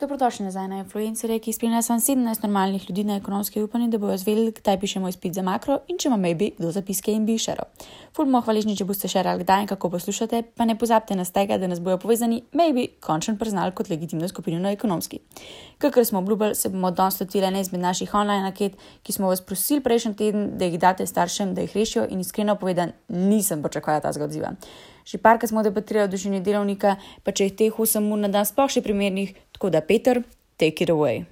Dobrodošli nazaj na influencerje, ki spremlja samo 17 normalnih ljudi na ekonomski upanje, da bojo zvedeli, kdaj pišemo izpit za makro in če ima maybe kdo zapiske in bi šero. Fulmo hvaležni, če boste šerali kdaj in kako poslušate, pa ne pozabite nas tega, da nas bojo povezani, maybe končen priznali kot legitimno skupino na ekonomski. Kakor smo obljubili, se bomo danes lotili ene izmed naših online anket, ki smo vas prosili prejšnji teden, da jih date staršem, da jih rešijo in iskreno povedan, nisem pričakovala ta zgodziva. Že parkrat smo debatirali o dolžini delovnika, pa če jih teh 8 ur na dan sploh še primernih, tako da Peter, take it away.